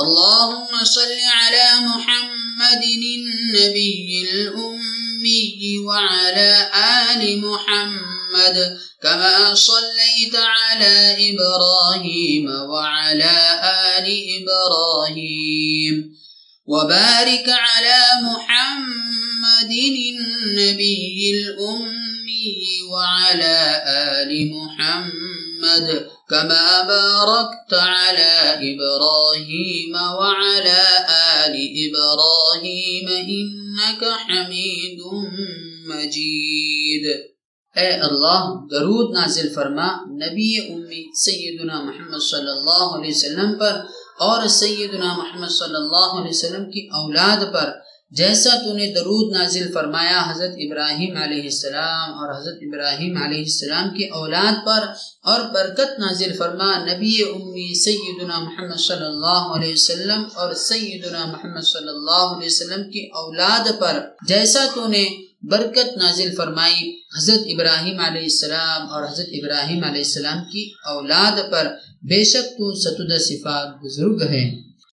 اللهم صل على محمد النبي الأمي وعلى آل محمد كما صليت على إبراهيم وعلى آل إبراهيم وبارك على محمد النبي الأمي وعلى آل محمد كما باركت على إبراهيم وعلى آل إبراهيم إنك حميد مجيد۔ اے اللہ، درود نازل فرما نبی امی سیدنا محمد صلی اللہ علیہ وسلم پر اور سیدنا محمد صلی اللہ علیہ وسلم کی اولاد پر۔ جیسا تو نے درود نازل فرمایا حضرت ابراہیم علیہ السلام اور حضرت ابراہیم علیہ السلام کی اولاد پر اور برکت نازل فرما نبی امی سیدنا محمد صلی اللہ علیہ وسلم اور سیدنا محمد صلی اللہ علیہ وسلم کی اولاد پر جیسا تو نے برکت نازل فرمائی حضرت ابراہیم علیہ السلام اور حضرت ابراہیم علیہ السلام کی اولاد پر، بے شک تو ستد صفات بزرگ ہے